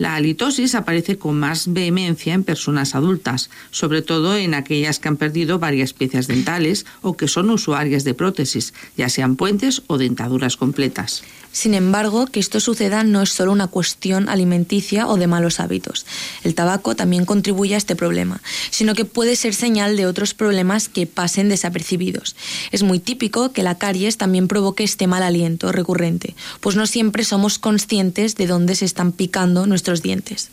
La halitosis aparece con más vehemencia en personas adultas, sobre todo en aquellas que han perdido varias piezas dentales o que son usuarias de prótesis, ya sean puentes o dentaduras completas. Sin embargo, que esto suceda no es solo una cuestión alimenticia o de malos hábitos. El tabaco también contribuye a este problema, sino que puede ser señal de otros problemas que pasen desapercibidos. Es muy típico que la caries también provoque este mal aliento recurrente, pues no siempre somos conscientes de dónde se están picando nuestros dientes.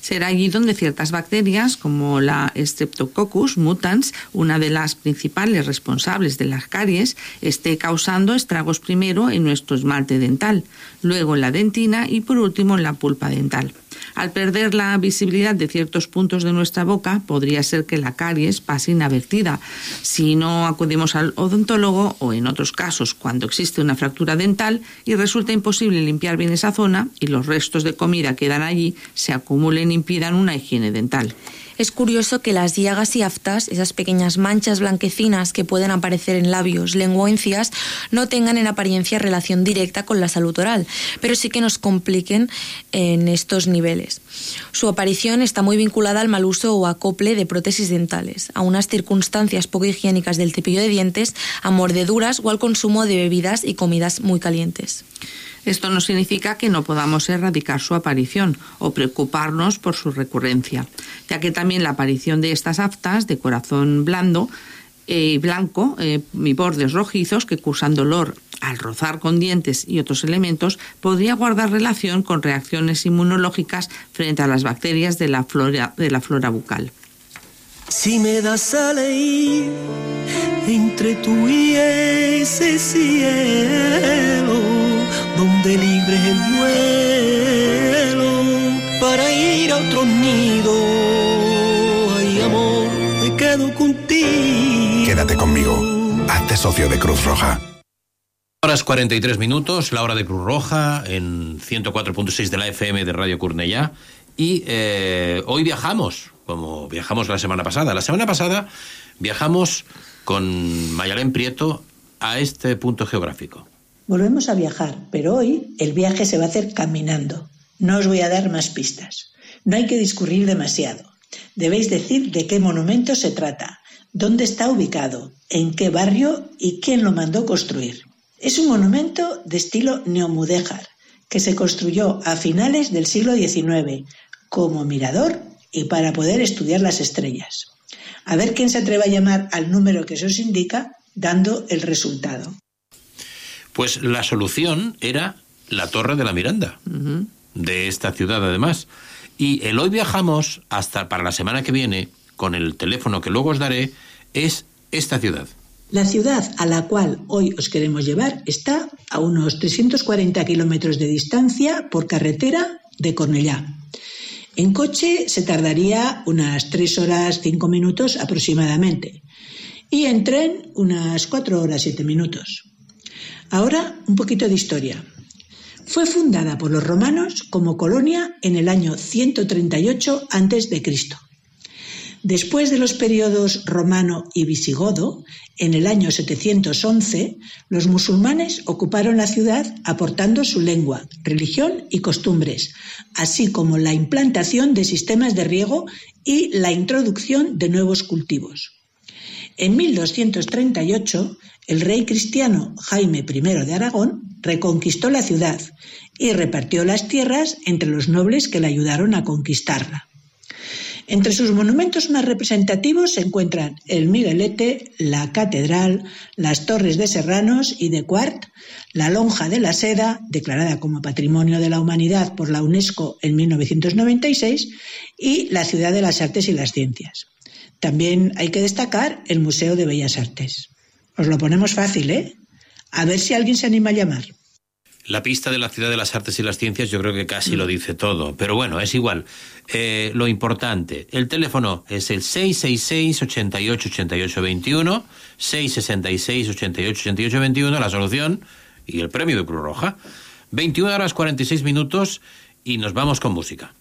Será allí donde ciertas bacterias, como la Streptococcus mutans, una de las principales responsables de las caries, esté causando estragos primero en nuestro esmalte dental, luego en la dentina y por último en la pulpa dental. Al perder la visibilidad de ciertos puntos de nuestra boca, podría ser que la caries pase inadvertida. Si no acudimos al odontólogo o en otros casos cuando existe una fractura dental y resulta imposible limpiar bien esa zona y los restos de comida quedan allí, se acumulen impidan una higiene dental. Es curioso que las llagas y aftas, esas pequeñas manchas blanquecinas que pueden aparecer en labios, lengua no tengan en apariencia relación directa con la salud oral, pero sí que nos compliquen en estos niveles. Su aparición está muy vinculada al mal uso o acople de prótesis dentales, a unas circunstancias poco higiénicas del cepillo de dientes, a mordeduras o al consumo de bebidas y comidas muy calientes. Esto no significa que no podamos erradicar su aparición o preocuparnos por su recurrencia, ya que también la aparición de estas aftas de corazón blando y blanco eh, y bordes rojizos que cursan dolor al rozar con dientes y otros elementos podría guardar relación con reacciones inmunológicas frente a las bacterias de la flora, de la flora bucal. Si me das a elegir entre tú y ese cielo, donde libre es el vuelo para ir a otro nido, ay amor, me quedo contigo. Quédate conmigo. Hazte socio de Cruz Roja. Horas 43 minutos, la hora de Cruz Roja en 104.6 de la FM de Radio Cornellá. Y eh, hoy viajamos, como viajamos la semana pasada. La semana pasada viajamos con Mayalén Prieto a este punto geográfico. Volvemos a viajar, pero hoy el viaje se va a hacer caminando. No os voy a dar más pistas. No hay que discurrir demasiado. Debéis decir de qué monumento se trata, dónde está ubicado, en qué barrio y quién lo mandó construir. Es un monumento de estilo neomudéjar que se construyó a finales del siglo XIX como mirador y para poder estudiar las estrellas. A ver quién se atreve a llamar al número que se os indica dando el resultado. Pues la solución era la Torre de la Miranda, de esta ciudad además. Y el hoy viajamos hasta para la semana que viene, con el teléfono que luego os daré, es esta ciudad. La ciudad a la cual hoy os queremos llevar está a unos 340 kilómetros de distancia por carretera de Cornellá. En coche se tardaría unas 3 horas 5 minutos aproximadamente y en tren unas 4 horas 7 minutos. Ahora un poquito de historia. Fue fundada por los romanos como colonia en el año 138 a.C. Después de los periodos romano y visigodo, en el año 711, los musulmanes ocuparon la ciudad aportando su lengua, religión y costumbres, así como la implantación de sistemas de riego y la introducción de nuevos cultivos. En 1238, el rey cristiano Jaime I de Aragón reconquistó la ciudad y repartió las tierras entre los nobles que le ayudaron a conquistarla. Entre sus monumentos más representativos se encuentran el Miguelete, la Catedral, las Torres de Serranos y de Quart, la Lonja de la Seda, declarada como Patrimonio de la Humanidad por la UNESCO en 1996, y la Ciudad de las Artes y las Ciencias. También hay que destacar el Museo de Bellas Artes. Os lo ponemos fácil, ¿eh? A ver si alguien se anima a llamar. La pista de la Ciudad de las Artes y las Ciencias yo creo que casi lo dice todo, pero bueno, es igual. Eh, lo importante, el teléfono es el 666 88 88 21, 666 88 88 21, la solución y el premio de Cruz Roja. 21 horas 46 minutos y nos vamos con música.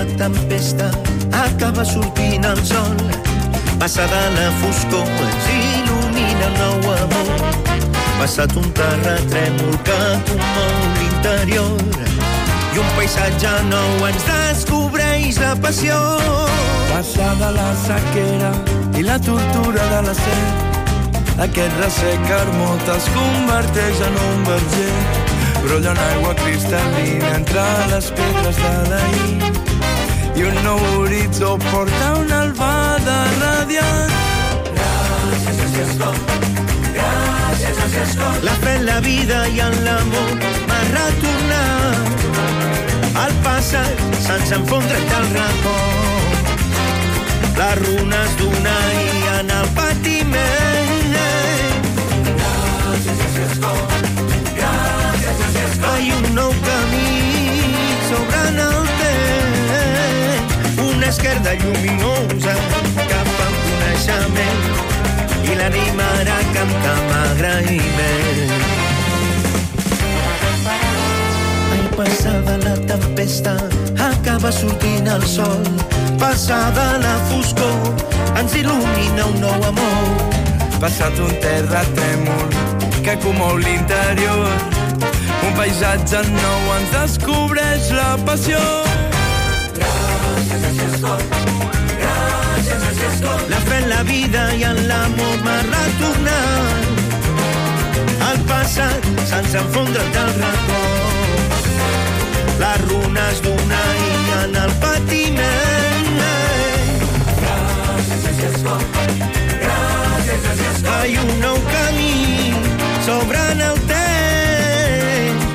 La tempesta, acaba sortint el sol. Passada la foscor, ens il·lumina un nou amor. Passat un terratrèmol que commou l'interior i un paisatge nou ens descobreix la passió. Passada la sequera i la tortura de la set, aquest ressec hermot es converteix en un verger. Brolla una aigua cristal·lina entre les pedres de l'ahir i un nou horitzó porta una albada gràcies, com. Gràcies, gràcies, com. La fe en la vida i en l'amor m'ha retornat. El passat sense enfondre't al record. Les runes d'una i en el patiment. Gràcies, gràcies, com. Gràcies. Hi un nou camí Esquerda lluminosa cap al coneixement i l'animarà cantar amb agraïment. Ai, passada la tempesta, acaba sortint el sol. Passada la foscor, ens il·lumina un nou amor. Passat un terratrèmol que comou l'interior, un paisatge nou ens descobreix la passió. Gràcies, com. La fe en la vida i en l'amor m'ha retornat. El passat sense enfondre't al record. Les runes d'una illa en el patiment. Gràcies, com. Gràcies, com. Hi un nou camí s'obre en el temps.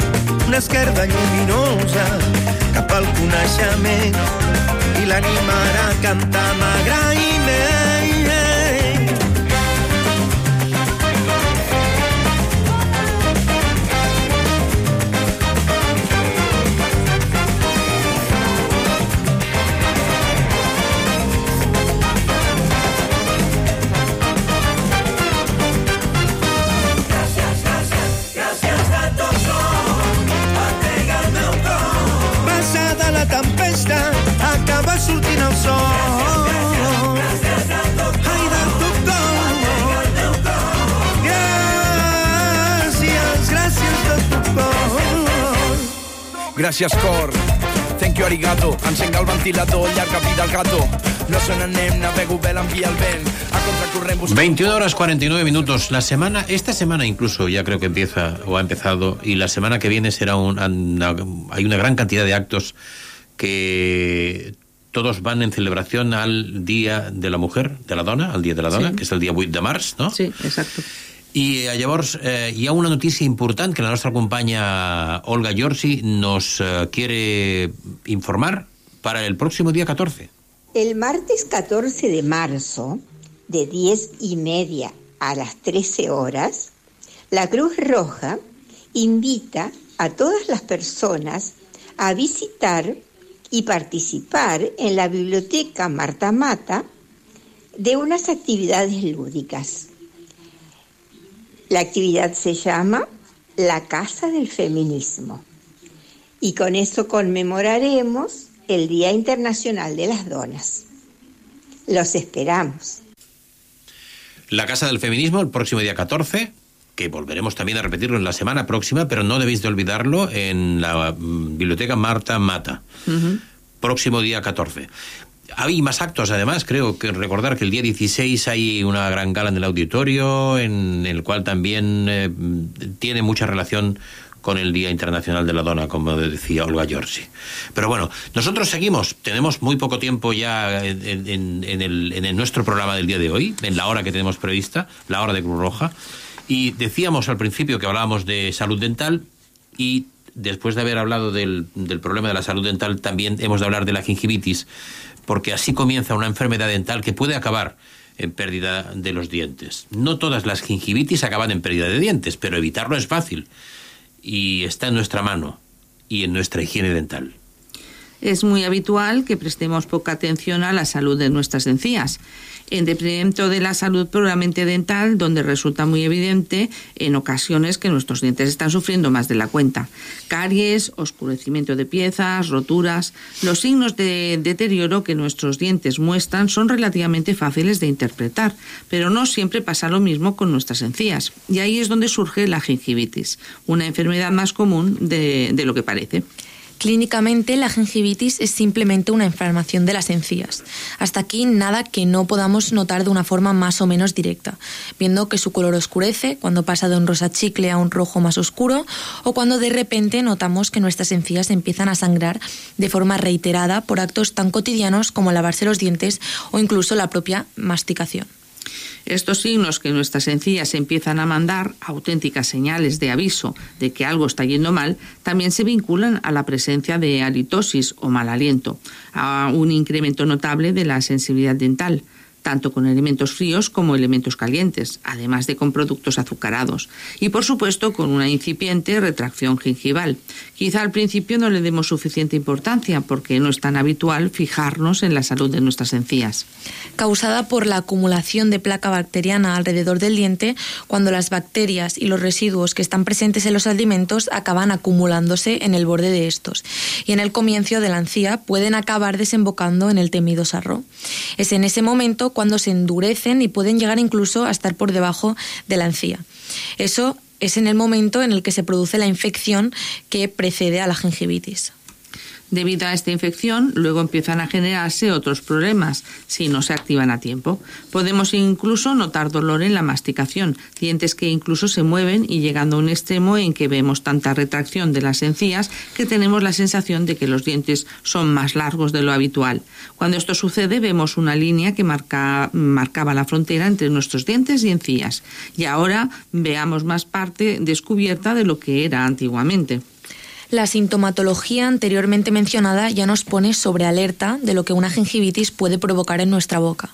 Una esquerda lluminosa cap al coneixement i l'animarà a cantar amb agraïment. Gràcies, cor. Thank you, arigato. Encenga el ventilador, llarga vida al gato. No se navego bé, l'envia el vent. A contracorrent buscant... 21 horas 49 minutos. La semana, esta semana incluso ya creo que empieza o ha empezado y la semana que viene será un, una- hay una gran cantidad de actos que todos van en celebración al Día de la Mujer, de la Dona, al Día de la Dona, Sí. que és el dia 8 de març, no? Sí, exacto. I eh, llavors eh, una notícia important que la nostra companya Olga Giorgi nos eh, quiere informar para el próximo día 14. El martes 14 de marzo, de 10 y media a las 13 horas, la Cruz Roja invita a todas las personas a visitar y participar en la biblioteca Marta Mata de unas actividades lúdicas. La actividad se llama La Casa del Feminismo y con eso conmemoraremos el Día Internacional de las Donas. Los esperamos. La Casa del Feminismo el próximo día 14, que volveremos también a repetirlo en la semana próxima, pero no debéis de olvidarlo en la mm, Biblioteca Marta Mata. Próximo día 14. Hay más actos, además, creo que recordar que el día 16 hay una gran gala en el auditorio, en el cual también eh, tiene mucha relación con el Día Internacional de la Dona, como decía Olga Giorgi. Pero bueno, nosotros seguimos, tenemos muy poco tiempo ya en, el, en el nuestro programa del día de hoy, en la hora que tenemos prevista, la hora de Cruz Roja, y decíamos al principio que hablábamos de salud dental y después de haber hablado del, del problema de la salud dental, también hemos de hablar de la gingivitis, porque así comienza una enfermedad dental que puede acabar en pérdida de los dientes. No todas las gingivitis acaban en pérdida de dientes, pero evitarlo es fácil y está en nuestra mano y en nuestra higiene dental. Es muy habitual que prestemos poca atención a la salud de nuestras encías, en detrimento de la salud puramente dental, donde resulta muy evidente en ocasiones que nuestros dientes están sufriendo más de la cuenta. Caries, oscurecimiento de piezas, roturas. Los signos de deterioro que nuestros dientes muestran son relativamente fáciles de interpretar, pero no siempre pasa lo mismo con nuestras encías. Y ahí es donde surge la gingivitis, una enfermedad más común de, de lo que parece. Clínicamente, la gingivitis es simplemente una inflamación de las encías. Hasta aquí nada que no podamos notar de una forma más o menos directa, viendo que su color oscurece cuando pasa de un rosa chicle a un rojo más oscuro o cuando de repente notamos que nuestras encías empiezan a sangrar de forma reiterada por actos tan cotidianos como lavarse los dientes o incluso la propia masticación. Estos signos que nuestras encías empiezan a mandar, auténticas señales de aviso de que algo está yendo mal, también se vinculan a la presencia de halitosis o mal aliento, a un incremento notable de la sensibilidad dental, tanto con elementos fríos como elementos calientes, además de con productos azucarados, y por supuesto con una incipiente retracción gingival. Quizá al principio no le demos suficiente importancia porque no es tan habitual fijarnos en la salud de nuestras encías. causada por la acumulación de placa bacteriana alrededor del diente cuando las bacterias y los residuos que están presentes en los alimentos acaban acumulándose en el borde de estos y en el comienzo de la encía pueden acabar desembocando en el temido sarro. Es en ese momento cuando se endurecen y pueden llegar incluso a estar por debajo de la encía. Eso es en el momento en el que se produce la infección que precede a la gingivitis. Debido a esta infección, luego empiezan a generarse otros problemas si no se activan a tiempo. Podemos incluso notar dolor en la masticación, dientes que incluso se mueven y llegando a un extremo en que vemos tanta retracción de las encías que tenemos la sensación de que los dientes son más largos de lo habitual. Cuando esto sucede vemos una línea que marca- marcaba la frontera entre nuestros dientes y encías. Y ahora veamos más parte descubierta de lo que era antiguamente. La sintomatología anteriormente mencionada ya nos pone sobre alerta de lo que una gingivitis puede provocar en nuestra boca.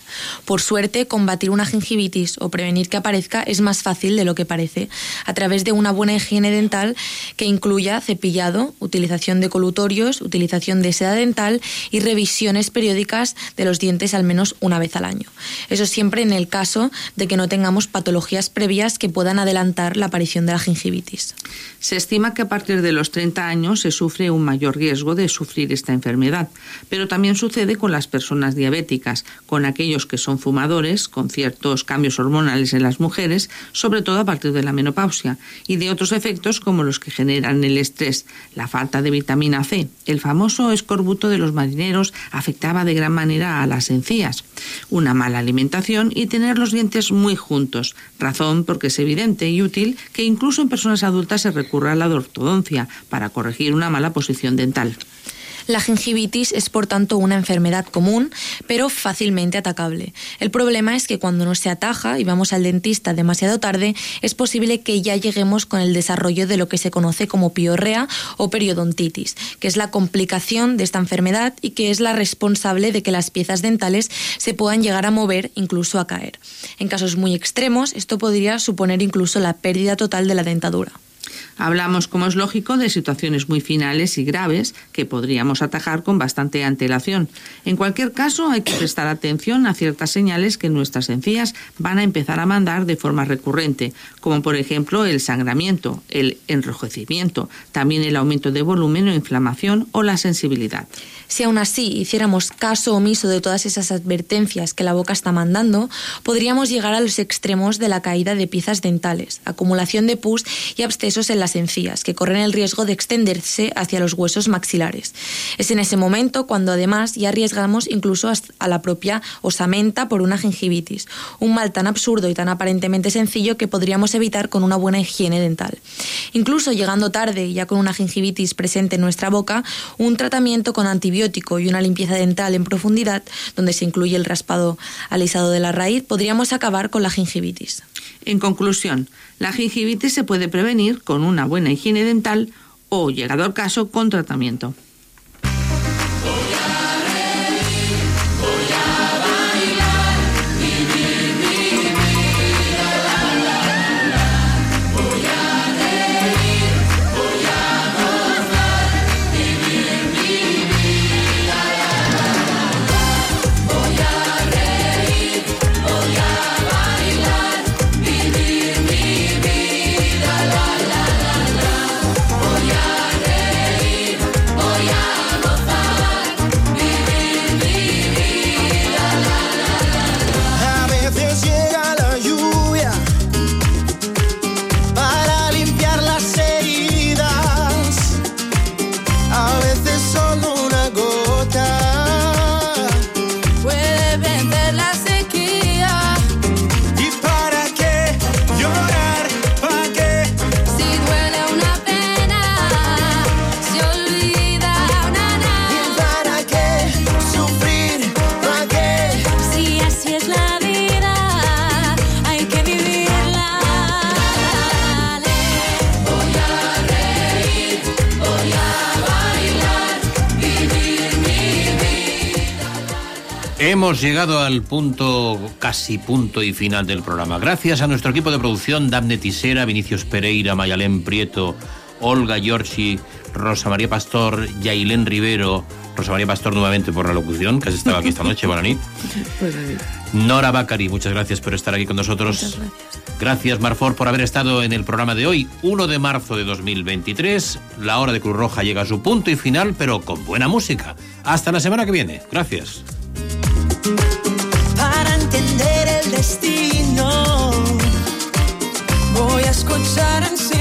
Por suerte, combatir una gingivitis o prevenir que aparezca es más fácil de lo que parece, a través de una buena higiene dental que incluya cepillado, utilización de colutorios, utilización de seda dental y revisiones periódicas de los dientes al menos una vez al año. Eso siempre en el caso de que no tengamos patologías previas que puedan adelantar la aparición de la gingivitis. Se estima que a partir de los 30 años se sufre un mayor riesgo de sufrir esta enfermedad, pero también sucede con las personas diabéticas, con aquellos que son fumadores, con ciertos cambios hormonales en las mujeres, sobre todo a partir de la menopausia, y de otros efectos como los que generan el estrés, la falta de vitamina C. El famoso escorbuto de los marineros afectaba de gran manera a las encías, una mala alimentación y tener los dientes muy juntos, razón porque es evidente y útil que incluso en personas adultas se recurra a la ortodoncia para corregir una mala posición dental. La gingivitis es por tanto una enfermedad común, pero fácilmente atacable. El problema es que cuando no se ataja y vamos al dentista demasiado tarde, es posible que ya lleguemos con el desarrollo de lo que se conoce como piorrea o periodontitis, que es la complicación de esta enfermedad y que es la responsable de que las piezas dentales se puedan llegar a mover, incluso a caer. En casos muy extremos, esto podría suponer incluso la pérdida total de la dentadura. Hablamos, como es lógico, de situaciones muy finales y graves que podríamos atajar con bastante antelación. En cualquier caso, hay que prestar atención a ciertas señales que nuestras encías van a empezar a mandar de forma recurrente, como por ejemplo el sangramiento, el enrojecimiento, también el aumento de volumen o inflamación o la sensibilidad. Si aún así hiciéramos caso omiso de todas esas advertencias que la boca está mandando, podríamos llegar a los extremos de la caída de piezas dentales, acumulación de pus y abscesos esos en las encías, que corren el riesgo de extenderse hacia los huesos maxilares. Es en ese momento cuando además ya arriesgamos incluso a la propia osamenta por una gingivitis, un mal tan absurdo y tan aparentemente sencillo que podríamos evitar con una buena higiene dental. Incluso llegando tarde ya con una gingivitis presente en nuestra boca, un tratamiento con antibiótico y una limpieza dental en profundidad, donde se incluye el raspado alisado de la raíz, podríamos acabar con la gingivitis. En conclusión, la gingivitis se puede prevenir con una buena higiene dental o, llegado al caso, con tratamiento. Hemos llegado al punto, casi punto y final del programa. Gracias a nuestro equipo de producción, Damne Tisera, Vinicius Pereira, Mayalén Prieto, Olga Giorgi, Rosa María Pastor, Yailén Rivero, Rosa María Pastor nuevamente por la locución, que has estado aquí esta noche, Bonanit. <laughs> Nora Bacari, muchas gracias por estar aquí con nosotros. gracias. Marfor, por haber estado en el programa de hoy, 1 de marzo de 2023. La hora de Cruz Roja llega a su punto y final, pero con buena música. Hasta la semana que viene. Gracias. Para entender el destino. Voy a escuchar en silencio